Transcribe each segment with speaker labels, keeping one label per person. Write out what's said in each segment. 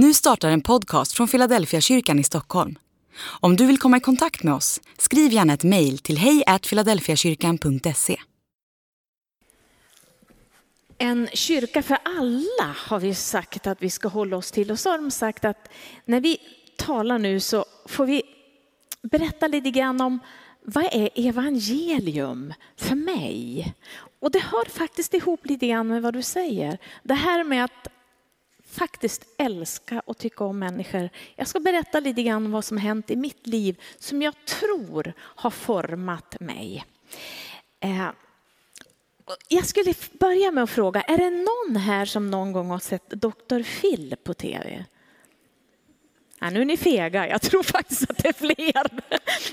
Speaker 1: Nu startar en podcast från Philadelphia kyrkan i Stockholm. Om du vill komma i kontakt med oss, skriv gärna ett mejl till hejfiladelfiakyrkan.se.
Speaker 2: En kyrka för alla har vi sagt att vi ska hålla oss till. Och så har de sagt att när vi talar nu så får vi berätta lite grann om vad är evangelium för mig? Och det hör faktiskt ihop lite grann med vad du säger. Det här med att faktiskt älska och tycka om människor. Jag ska berätta lite grann vad som hänt i mitt liv som jag tror har format mig. Eh, jag skulle börja med att fråga, är det någon här som någon gång har sett Dr. Phil på tv? Ja, nu är ni fega, jag tror faktiskt att det är fler.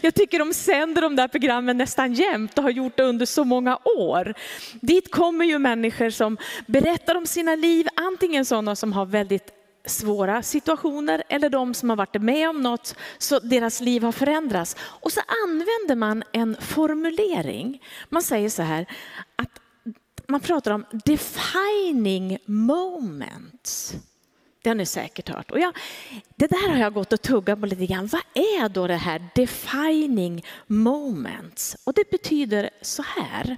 Speaker 2: Jag tycker de sänder de där programmen nästan jämt och har gjort det under så många år. Dit kommer ju människor som berättar om sina liv, antingen sådana som har väldigt svåra situationer eller de som har varit med om något så deras liv har förändrats. Och så använder man en formulering. Man säger så här att man pratar om defining moments. Det har ni säkert hört. Och jag, det där har jag gått och tuggat på lite grann. Vad är då det här defining moments? Och det betyder så här.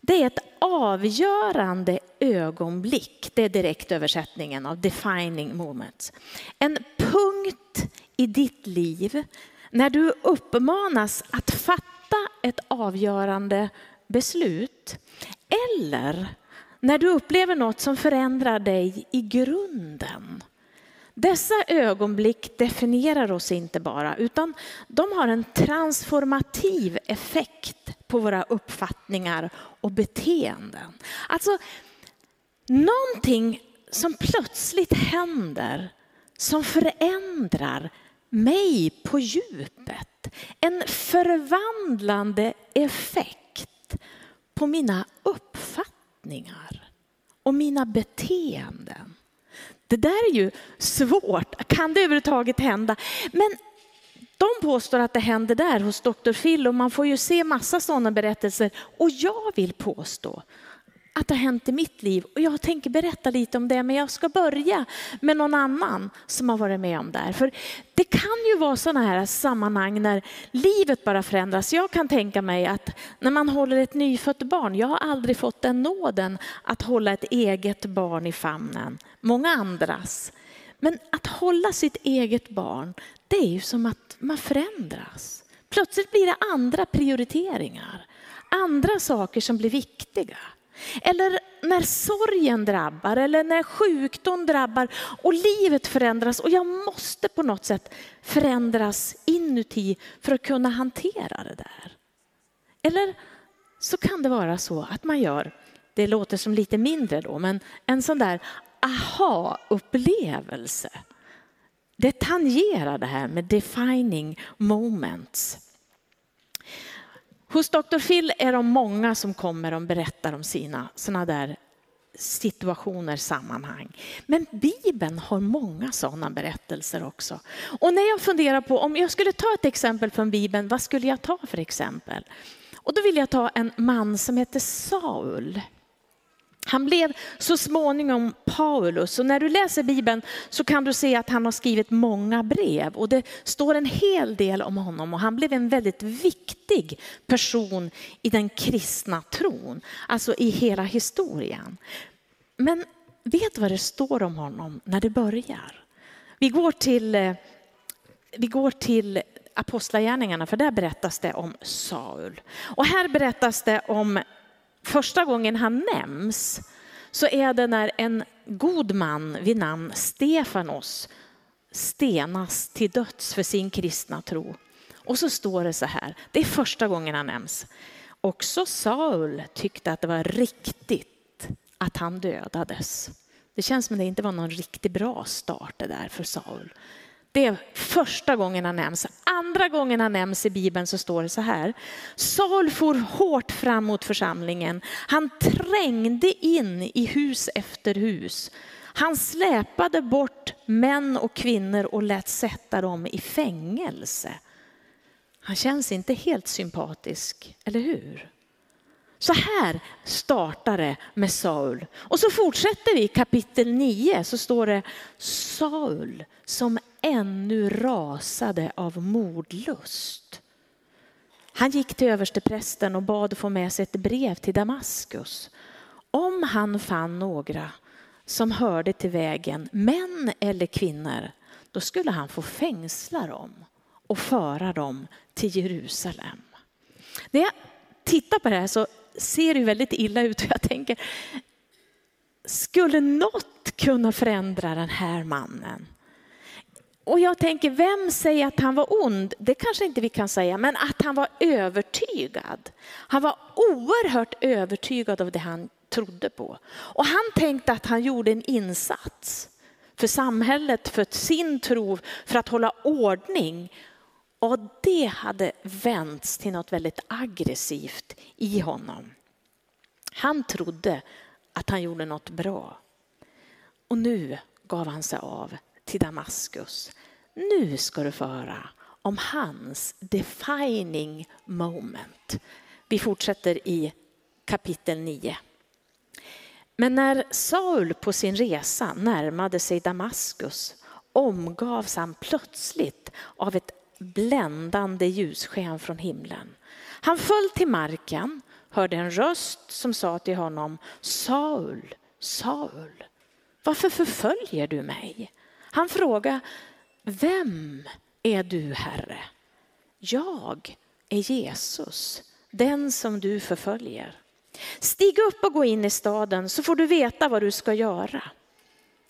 Speaker 2: Det är ett avgörande ögonblick. Det är direkt översättningen av defining moments. En punkt i ditt liv när du uppmanas att fatta ett avgörande beslut. Eller när du upplever något som förändrar dig i grunden. Dessa ögonblick definierar oss inte bara, utan de har en transformativ effekt på våra uppfattningar och beteenden. Alltså, någonting som plötsligt händer som förändrar mig på djupet. En förvandlande effekt på mina uppfattningar uppfattningar och mina beteenden. Det där är ju svårt. Kan det överhuvudtaget hända? Men de påstår att det händer där hos Dr. Phil och man får ju se massa sådana berättelser. Och jag vill påstå att det har hänt i mitt liv och jag tänker berätta lite om det men jag ska börja med någon annan som har varit med om det här. För det kan ju vara sådana här sammanhang när livet bara förändras. Jag kan tänka mig att när man håller ett nyfött barn, jag har aldrig fått den nåden att hålla ett eget barn i famnen, många andras. Men att hålla sitt eget barn, det är ju som att man förändras. Plötsligt blir det andra prioriteringar, andra saker som blir viktiga. Eller när sorgen drabbar eller när sjukdom drabbar och livet förändras och jag måste på något sätt förändras inuti för att kunna hantera det där. Eller så kan det vara så att man gör, det låter som lite mindre då, men en sån där aha-upplevelse. Det tangerar det här med defining moments. Hos Dr. Phil är de många som kommer och berättar om sina sådana där situationer, sammanhang. Men Bibeln har många sådana berättelser också. Och när jag funderar på om jag skulle ta ett exempel från Bibeln, vad skulle jag ta för exempel? Och då vill jag ta en man som heter Saul. Han blev så småningom Paulus och när du läser Bibeln så kan du se att han har skrivit många brev och det står en hel del om honom och han blev en väldigt viktig person i den kristna tron, alltså i hela historien. Men vet du vad det står om honom när det börjar? Vi går till, eh, vi går till Apostlagärningarna för där berättas det om Saul. Och här berättas det om första gången han nämns så är det när en god man vid namn Stefanos stenas till döds för sin kristna tro. Och så står det så här, det är första gången han nämns. Också Saul tyckte att det var riktigt att han dödades. Det känns som att det inte var någon riktigt bra start det där för Saul. Det är första gången han nämns. Andra gången han nämns i Bibeln så står det så här. Saul for hårt fram mot församlingen. Han trängde in i hus efter hus. Han släpade bort män och kvinnor och lät sätta dem i fängelse. Han känns inte helt sympatisk, eller hur? Så här startar det med Saul. Och så fortsätter vi i kapitel 9 så står det Saul som ännu rasade av mordlust. Han gick till översteprästen och bad få med sig ett brev till Damaskus. Om han fann några som hörde till vägen, män eller kvinnor, då skulle han få fängsla dem och föra dem till Jerusalem. När jag tittar på det här så ser det väldigt illa ut och jag tänker, skulle något kunna förändra den här mannen? Och jag tänker, vem säger att han var ond? Det kanske inte vi kan säga, men att han var övertygad. Han var oerhört övertygad av det han trodde på. Och han tänkte att han gjorde en insats för samhället, för sin tro, för att hålla ordning. Och det hade vänts till något väldigt aggressivt i honom. Han trodde att han gjorde något bra. Och nu gav han sig av till Damaskus. Nu ska du få höra om hans defining moment. Vi fortsätter i kapitel 9. Men när Saul på sin resa närmade sig Damaskus omgavs han plötsligt av ett bländande ljussken från himlen. Han föll till marken, hörde en röst som sa till honom Saul, Saul, varför förföljer du mig? Han frågade, vem är du Herre? Jag är Jesus, den som du förföljer. Stig upp och gå in i staden så får du veta vad du ska göra.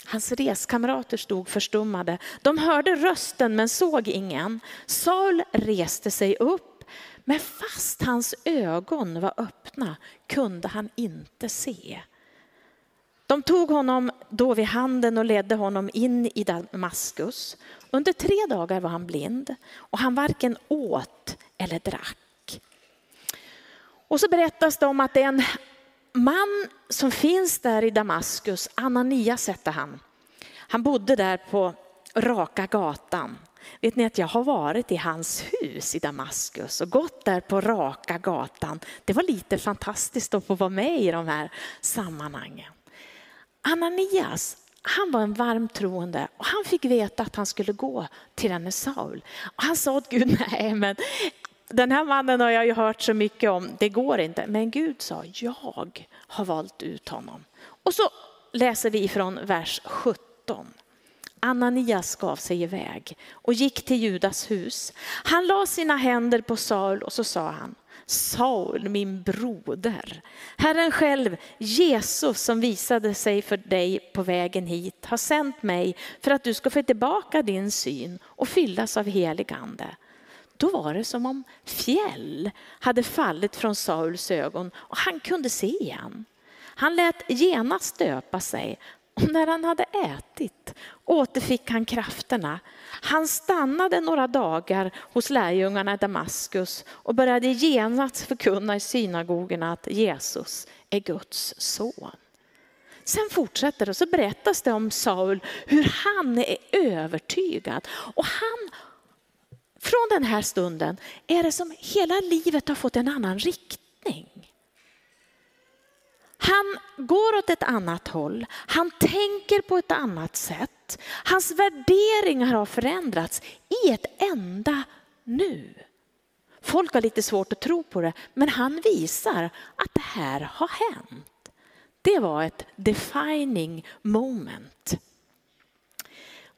Speaker 2: Hans reskamrater stod förstummade. De hörde rösten men såg ingen. Saul reste sig upp, men fast hans ögon var öppna kunde han inte se. De tog honom då vid handen och ledde honom in i Damaskus. Under tre dagar var han blind och han varken åt eller drack. Och så berättas det om att det är en man som finns där i Damaskus, Ananias hette han. Han bodde där på Raka gatan. Vet ni att jag har varit i hans hus i Damaskus och gått där på Raka gatan. Det var lite fantastiskt att få vara med i de här sammanhangen. Ananias, han var en varm troende och han fick veta att han skulle gå till denne Saul. Och han sa åt Gud, nej men den här mannen har jag ju hört så mycket om, det går inte. Men Gud sa, jag har valt ut honom. Och så läser vi från vers 17. Ananias gav sig iväg och gick till Judas hus. Han la sina händer på Saul och så sa han, Saul, min broder. Herren själv, Jesus som visade sig för dig på vägen hit, har sänt mig för att du ska få tillbaka din syn och fyllas av helig ande. Då var det som om fjäll hade fallit från Sauls ögon och han kunde se igen. Han lät genast döpa sig och när han hade ätit återfick han krafterna. Han stannade några dagar hos lärjungarna i Damaskus och började genast förkunna i synagogorna att Jesus är Guds son. Sen fortsätter det och så berättas det om Saul hur han är övertygad och han från den här stunden är det som hela livet har fått en annan riktning. Han går åt ett annat håll, han tänker på ett annat sätt. Hans värderingar har förändrats i ett enda nu. Folk har lite svårt att tro på det, men han visar att det här har hänt. Det var ett defining moment.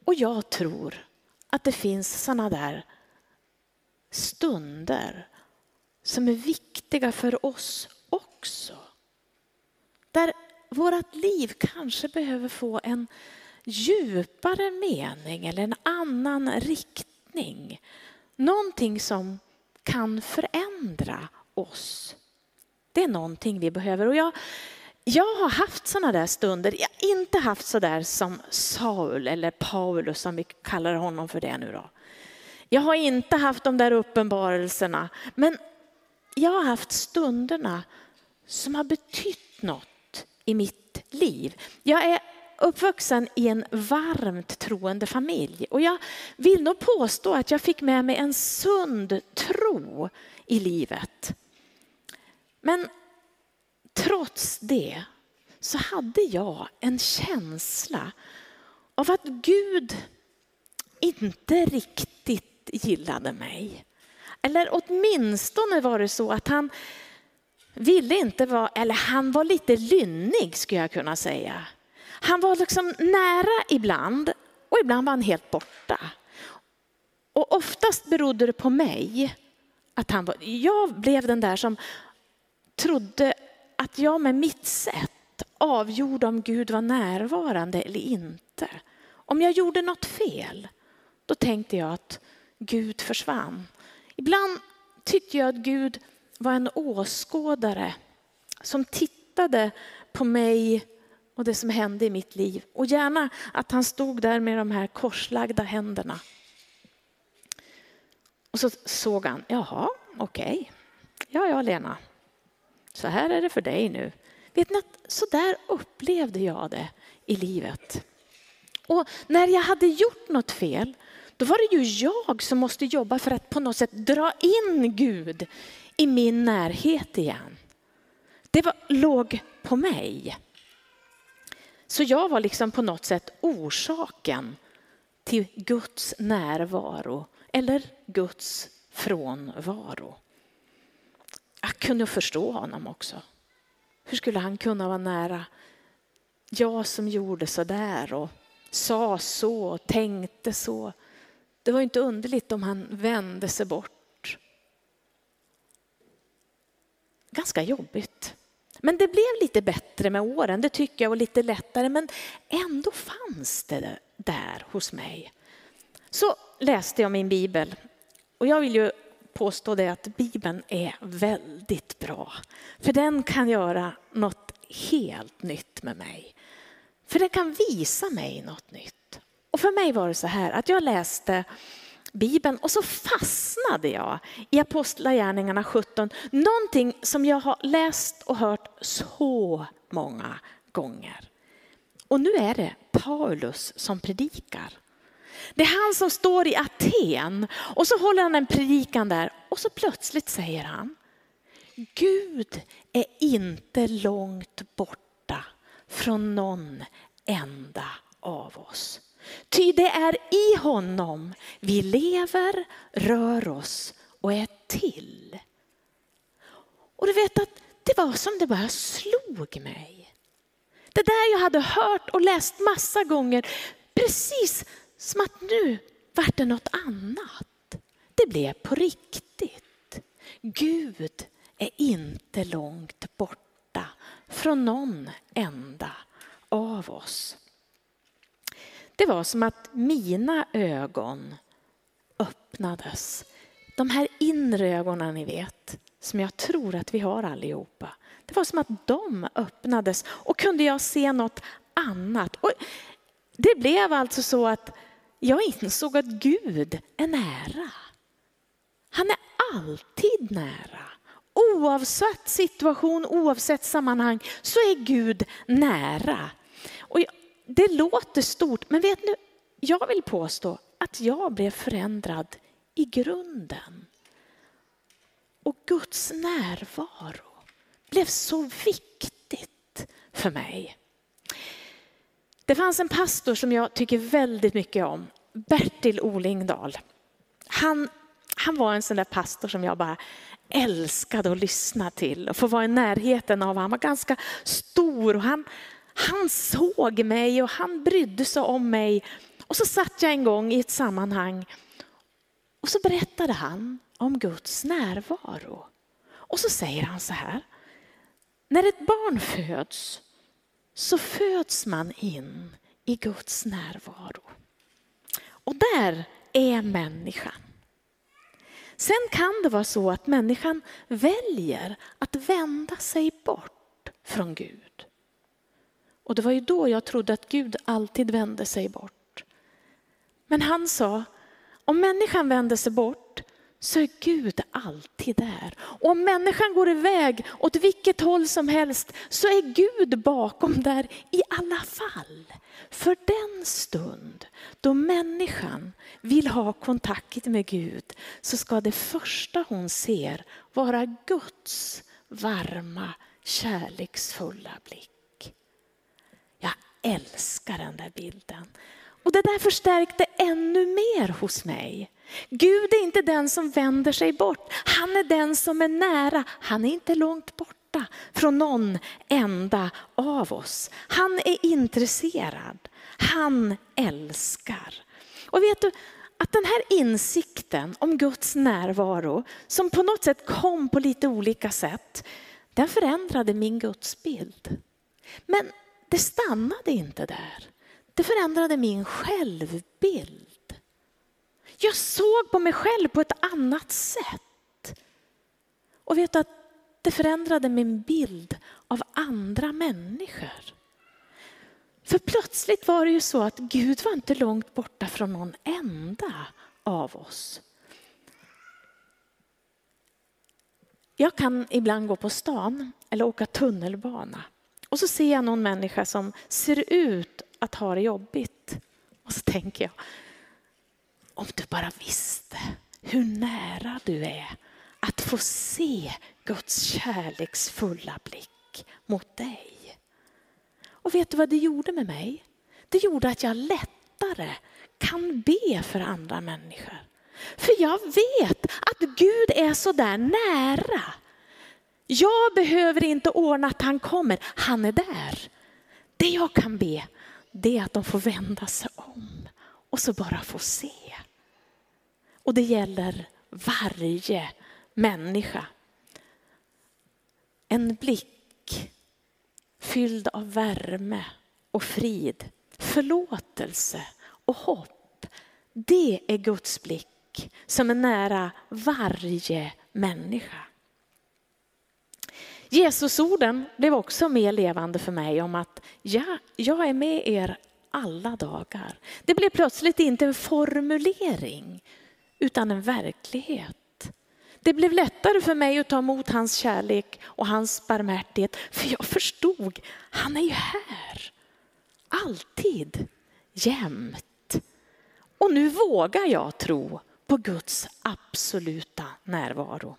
Speaker 2: Och jag tror att det finns sådana där stunder som är viktiga för oss också. Där vårt liv kanske behöver få en djupare mening eller en annan riktning. Någonting som kan förändra oss. Det är någonting vi behöver. Och jag, jag har haft sådana där stunder. Jag har inte haft sådär som Saul eller Paulus som vi kallar honom för det nu då. Jag har inte haft de där uppenbarelserna, men jag har haft stunderna som har betytt något i mitt liv. Jag är uppvuxen i en varmt troende familj och jag vill nog påstå att jag fick med mig en sund tro i livet. Men trots det så hade jag en känsla av att Gud inte riktigt gillade mig. Eller åtminstone var det så att han ville inte vara, eller han var lite lynnig skulle jag kunna säga. Han var liksom nära ibland och ibland var han helt borta. Och oftast berodde det på mig. Att han var, jag blev den där som trodde att jag med mitt sätt avgjorde om Gud var närvarande eller inte. Om jag gjorde något fel, då tänkte jag att Gud försvann. Ibland tyckte jag att Gud var en åskådare som tittade på mig och det som hände i mitt liv. Och gärna att han stod där med de här korslagda händerna. Och så såg han, jaha, okej. Okay. Ja, ja, Lena. Så här är det för dig nu. Vet ni att så där upplevde jag det i livet. Och när jag hade gjort något fel, då var det ju jag som måste jobba för att på något sätt dra in Gud i min närhet igen. Det var, låg på mig. Så jag var liksom på något sätt orsaken till Guds närvaro eller Guds frånvaro. Jag kunde förstå honom också. Hur skulle han kunna vara nära jag som gjorde så där och sa så och tänkte så. Det var inte underligt om han vände sig bort. Ganska jobbigt. Men det blev lite bättre med åren, det tycker jag, och lite lättare. Men ändå fanns det där hos mig. Så läste jag min bibel. Och jag vill ju påstå det att Bibeln är väldigt bra. För den kan göra något helt nytt med mig. För den kan visa mig något nytt. Och för mig var det så här att jag läste Bibeln och så fastnade jag i Apostlagärningarna 17. Någonting som jag har läst och hört så många gånger. Och nu är det Paulus som predikar. Det är han som står i Aten och så håller han en predikan där och så plötsligt säger han Gud är inte långt borta från någon enda av oss. Ty det är i honom vi lever, rör oss och är till. Och du vet att det var som det bara slog mig. Det där jag hade hört och läst massa gånger, precis som att nu vart det något annat. Det blev på riktigt. Gud är inte långt borta från någon enda av oss. Det var som att mina ögon öppnades. De här inre ögonen ni vet, som jag tror att vi har allihopa. Det var som att de öppnades och kunde jag se något annat. Och det blev alltså så att jag insåg att Gud är nära. Han är alltid nära. Oavsett situation, oavsett sammanhang så är Gud nära. Det låter stort, men vet ni, jag vill påstå att jag blev förändrad i grunden. Och Guds närvaro blev så viktigt för mig. Det fanns en pastor som jag tycker väldigt mycket om, Bertil Olingdal. Han, han var en sån där pastor som jag bara älskade att lyssna till och få vara i närheten av. Han var ganska stor och han, han såg mig och han brydde sig om mig. Och så satt jag en gång i ett sammanhang och så berättade han om Guds närvaro. Och så säger han så här. När ett barn föds så föds man in i Guds närvaro. Och där är människan. Sen kan det vara så att människan väljer att vända sig bort från Gud. Och det var ju då jag trodde att Gud alltid vände sig bort. Men han sa, om människan vänder sig bort så är Gud alltid där. Och om människan går iväg åt vilket håll som helst så är Gud bakom där i alla fall. För den stund då människan vill ha kontakt med Gud så ska det första hon ser vara Guds varma kärleksfulla blick. Älskar den där bilden. Och det där förstärkte ännu mer hos mig. Gud är inte den som vänder sig bort. Han är den som är nära. Han är inte långt borta från någon enda av oss. Han är intresserad. Han älskar. Och vet du, att den här insikten om Guds närvaro, som på något sätt kom på lite olika sätt, den förändrade min gudsbild. Men det stannade inte där. Det förändrade min självbild. Jag såg på mig själv på ett annat sätt. Och vet du att det förändrade min bild av andra människor. För plötsligt var det ju så att Gud var inte långt borta från någon enda av oss. Jag kan ibland gå på stan eller åka tunnelbana och så ser jag någon människa som ser ut att ha det jobbigt. Och så tänker jag, om du bara visste hur nära du är att få se Guds kärleksfulla blick mot dig. Och vet du vad det gjorde med mig? Det gjorde att jag lättare kan be för andra människor. För jag vet att Gud är så där nära. Jag behöver inte ordna att han kommer, han är där. Det jag kan be, det är att de får vända sig om och så bara få se. Och det gäller varje människa. En blick fylld av värme och frid, förlåtelse och hopp. Det är Guds blick som är nära varje människa. Jesusorden blev också mer levande för mig om att ja, jag är med er alla dagar. Det blev plötsligt inte en formulering utan en verklighet. Det blev lättare för mig att ta emot hans kärlek och hans barmhärtighet. För jag förstod, han är ju här. Alltid, jämt. Och nu vågar jag tro på Guds absoluta närvaro.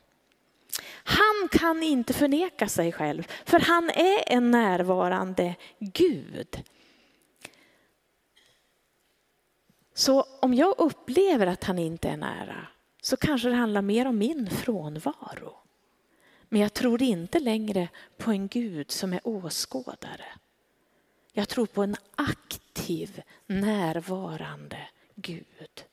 Speaker 2: Han kan inte förneka sig själv, för han är en närvarande Gud. Så om jag upplever att han inte är nära, så kanske det handlar mer om min frånvaro. Men jag tror inte längre på en Gud som är åskådare. Jag tror på en aktiv, närvarande Gud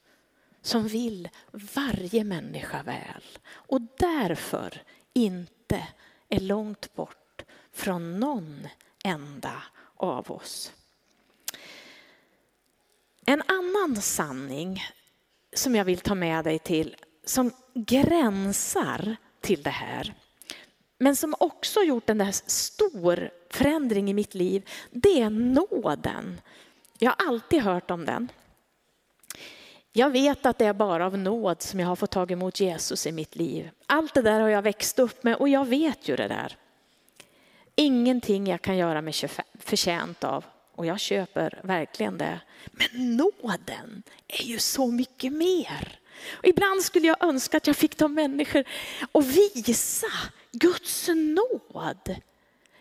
Speaker 2: som vill varje människa väl och därför inte är långt bort från någon enda av oss. En annan sanning som jag vill ta med dig till, som gränsar till det här, men som också gjort en där stor förändring i mitt liv, det är nåden. Jag har alltid hört om den. Jag vet att det är bara av nåd som jag har fått tag emot Jesus i mitt liv. Allt det där har jag växt upp med och jag vet ju det där. Ingenting jag kan göra mig förtjänt av och jag köper verkligen det. Men nåden är ju så mycket mer. Och ibland skulle jag önska att jag fick ta människor och visa Guds nåd.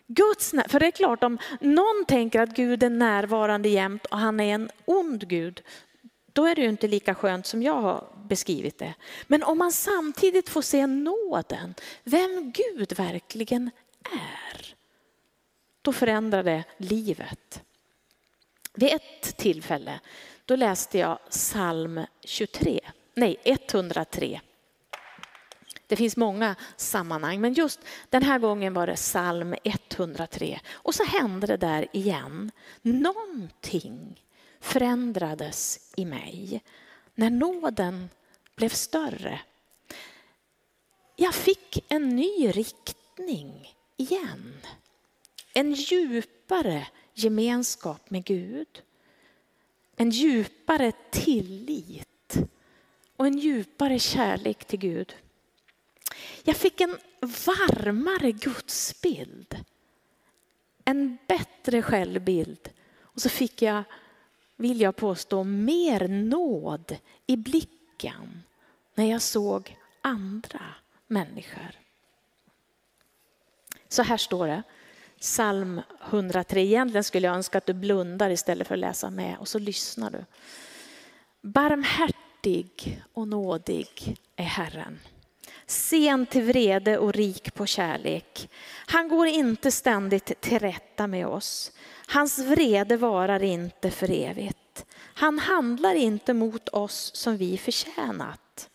Speaker 2: Guds, för det är klart om någon tänker att Gud är närvarande jämt och han är en ond Gud, då är det ju inte lika skönt som jag har beskrivit det. Men om man samtidigt får se nåden, vem Gud verkligen är, då förändrar det livet. Vid ett tillfälle då läste jag psalm 23, nej 103. Det finns många sammanhang, men just den här gången var det psalm 103. Och så hände det där igen. Någonting förändrades i mig när nåden blev större. Jag fick en ny riktning igen. En djupare gemenskap med Gud. En djupare tillit och en djupare kärlek till Gud. Jag fick en varmare gudsbild. En bättre självbild. Och så fick jag, vill jag påstå, mer nåd i blicken när jag såg andra människor. Så här står det, psalm 103. Egentligen skulle jag önska att du blundar istället för att läsa med och så lyssnar du. Barmhärtig och nådig är Herren. Sen till vrede och rik på kärlek. Han går inte ständigt till rätta med oss. Hans vrede varar inte för evigt. Han handlar inte mot oss som vi förtjänat.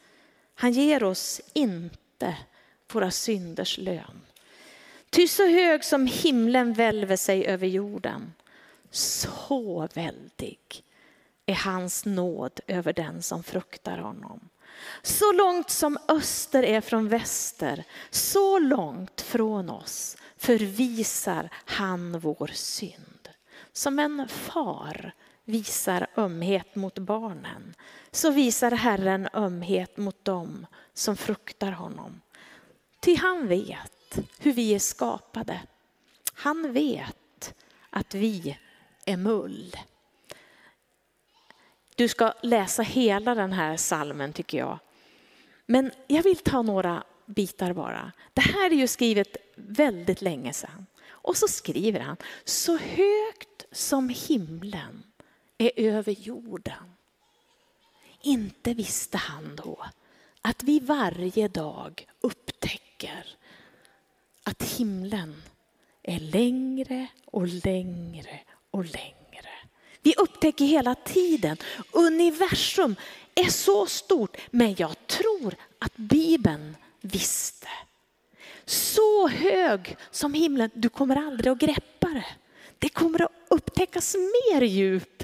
Speaker 2: Han ger oss inte våra synders lön. Ty så hög som himlen välver sig över jorden, så väldig är hans nåd över den som fruktar honom. Så långt som öster är från väster, så långt från oss förvisar han vår synd. Som en far visar ömhet mot barnen, så visar Herren ömhet mot dem som fruktar honom. Ty han vet hur vi är skapade. Han vet att vi är mull. Du ska läsa hela den här salmen tycker jag. Men jag vill ta några bitar bara. Det här är ju skrivet väldigt länge sedan. Och så skriver han, så högt som himlen är över jorden. Inte visste han då att vi varje dag upptäcker att himlen är längre och längre och längre. Vi upptäcker hela tiden, universum är så stort, men jag tror att Bibeln visste. Så hög som himlen, du kommer aldrig att greppa det. Det kommer att upptäckas mer djup,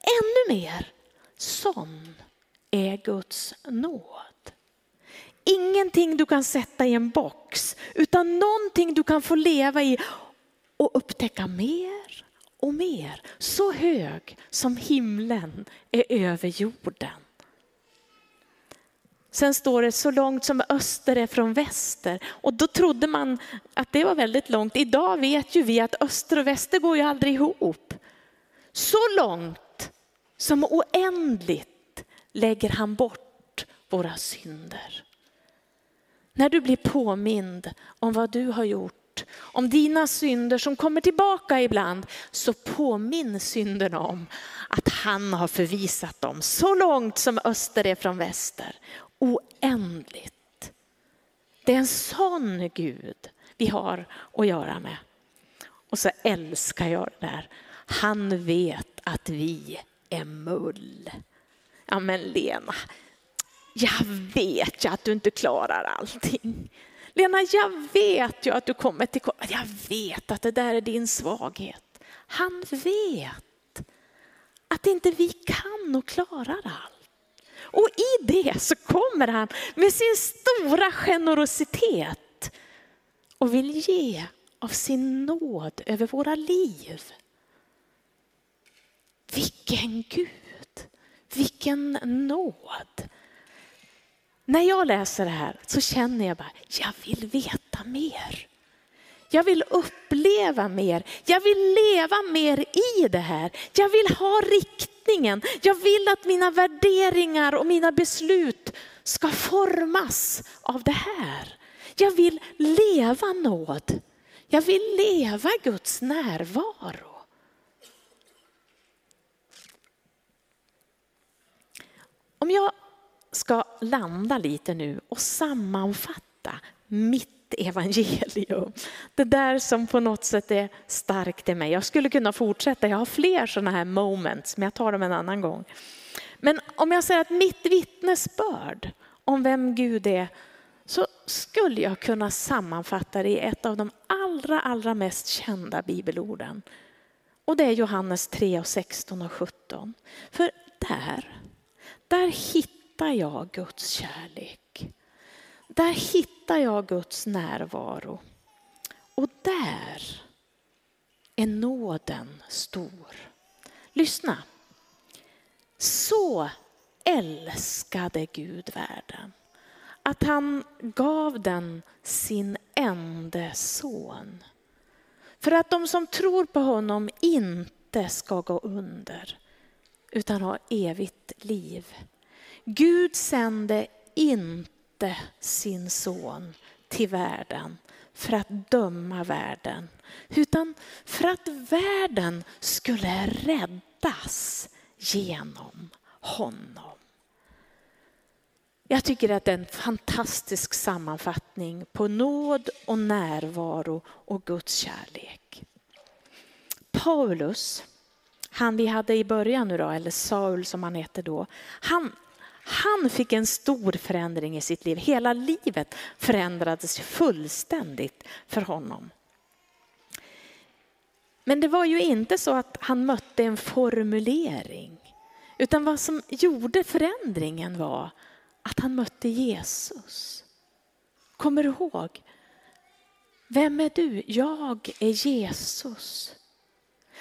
Speaker 2: ännu mer. Sån är Guds nåd. Ingenting du kan sätta i en box, utan någonting du kan få leva i och upptäcka mer och mer. Så hög som himlen är över jorden. Sen står det så långt som öster är från väster. Och då trodde man att det var väldigt långt. Idag vet ju vi att öster och väster går ju aldrig ihop. Så långt som oändligt lägger han bort våra synder. När du blir påmind om vad du har gjort, om dina synder som kommer tillbaka ibland, så påminn synderna om att han har förvisat dem så långt som öster är från väster. Oändligt. Det är en sån Gud vi har att göra med. Och så älskar jag det där. Han vet att vi är mull. Ja men Lena, jag vet ju att du inte klarar allting. Lena, jag vet ju att du kommer till Jag vet att det där är din svaghet. Han vet att inte vi kan och klarar allt. Och i det så kommer han med sin stora generositet och vill ge av sin nåd över våra liv. Vilken Gud, vilken nåd. När jag läser det här så känner jag bara, jag vill veta mer. Jag vill uppleva mer. Jag vill leva mer i det här. Jag vill ha riktningen. Jag vill att mina värderingar och mina beslut ska formas av det här. Jag vill leva nåd. Jag vill leva Guds närvaro. Om jag ska landa lite nu och sammanfatta mitt evangelium. Det där som på något sätt är starkt i mig. Jag skulle kunna fortsätta, jag har fler sådana här moments, men jag tar dem en annan gång. Men om jag säger att mitt vittnesbörd om vem Gud är, så skulle jag kunna sammanfatta det i ett av de allra, allra mest kända bibelorden. Och det är Johannes 3, och 16 och 17. För där, där hittar hittar jag Guds kärlek. Där hittar jag Guds närvaro. Och där är nåden stor. Lyssna. Så älskade Gud världen att han gav den sin enda son. För att de som tror på honom inte ska gå under utan ha evigt liv. Gud sände inte sin son till världen för att döma världen, utan för att världen skulle räddas genom honom. Jag tycker att det är en fantastisk sammanfattning på nåd och närvaro och Guds kärlek. Paulus, han vi hade i början nu då, eller Saul som han hette då, han, han fick en stor förändring i sitt liv. Hela livet förändrades fullständigt för honom. Men det var ju inte så att han mötte en formulering. Utan vad som gjorde förändringen var att han mötte Jesus. Kommer du ihåg? Vem är du? Jag är Jesus.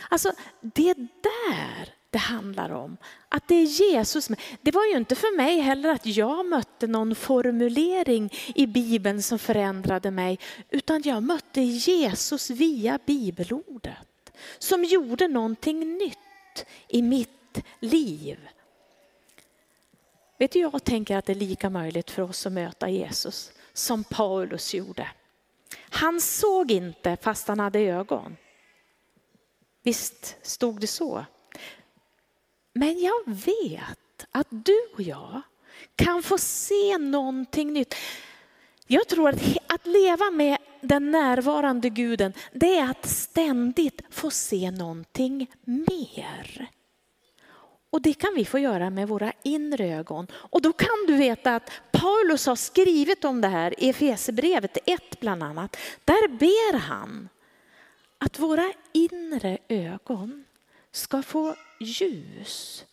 Speaker 2: Alltså det där det handlar om. Att det är Jesus. Det var ju inte för mig heller att jag mötte någon formulering i Bibeln som förändrade mig. Utan jag mötte Jesus via bibelordet. Som gjorde någonting nytt i mitt liv. Vet du, jag tänker att det är lika möjligt för oss att möta Jesus som Paulus gjorde. Han såg inte fast han hade ögon. Visst stod det så. Men jag vet att du och jag kan få se någonting nytt. Jag tror att, att leva med den närvarande guden, det är att ständigt få se någonting mer. Och det kan vi få göra med våra inre ögon. Och då kan du veta att Paulus har skrivit om det här i Efesierbrevet 1 bland annat. Där ber han att våra inre ögon ska få ljus.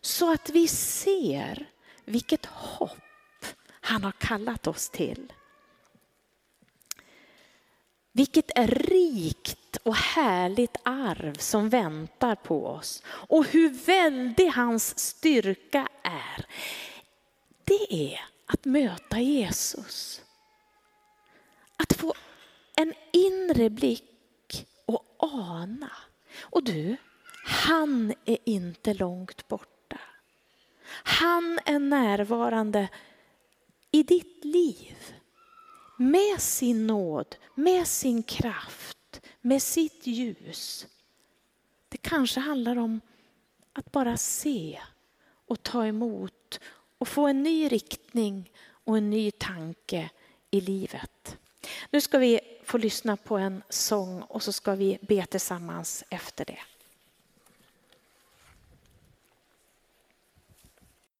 Speaker 2: Så att vi ser vilket hopp han har kallat oss till. Vilket är rikt och härligt arv som väntar på oss. Och hur väldig hans styrka är. Det är att möta Jesus. Att få en inre blick och ana. Och du, han är inte långt borta. Han är närvarande i ditt liv med sin nåd, med sin kraft, med sitt ljus. Det kanske handlar om att bara se och ta emot och få en ny riktning och en ny tanke i livet. Nu ska vi få lyssna på en sång och så ska vi be tillsammans efter det.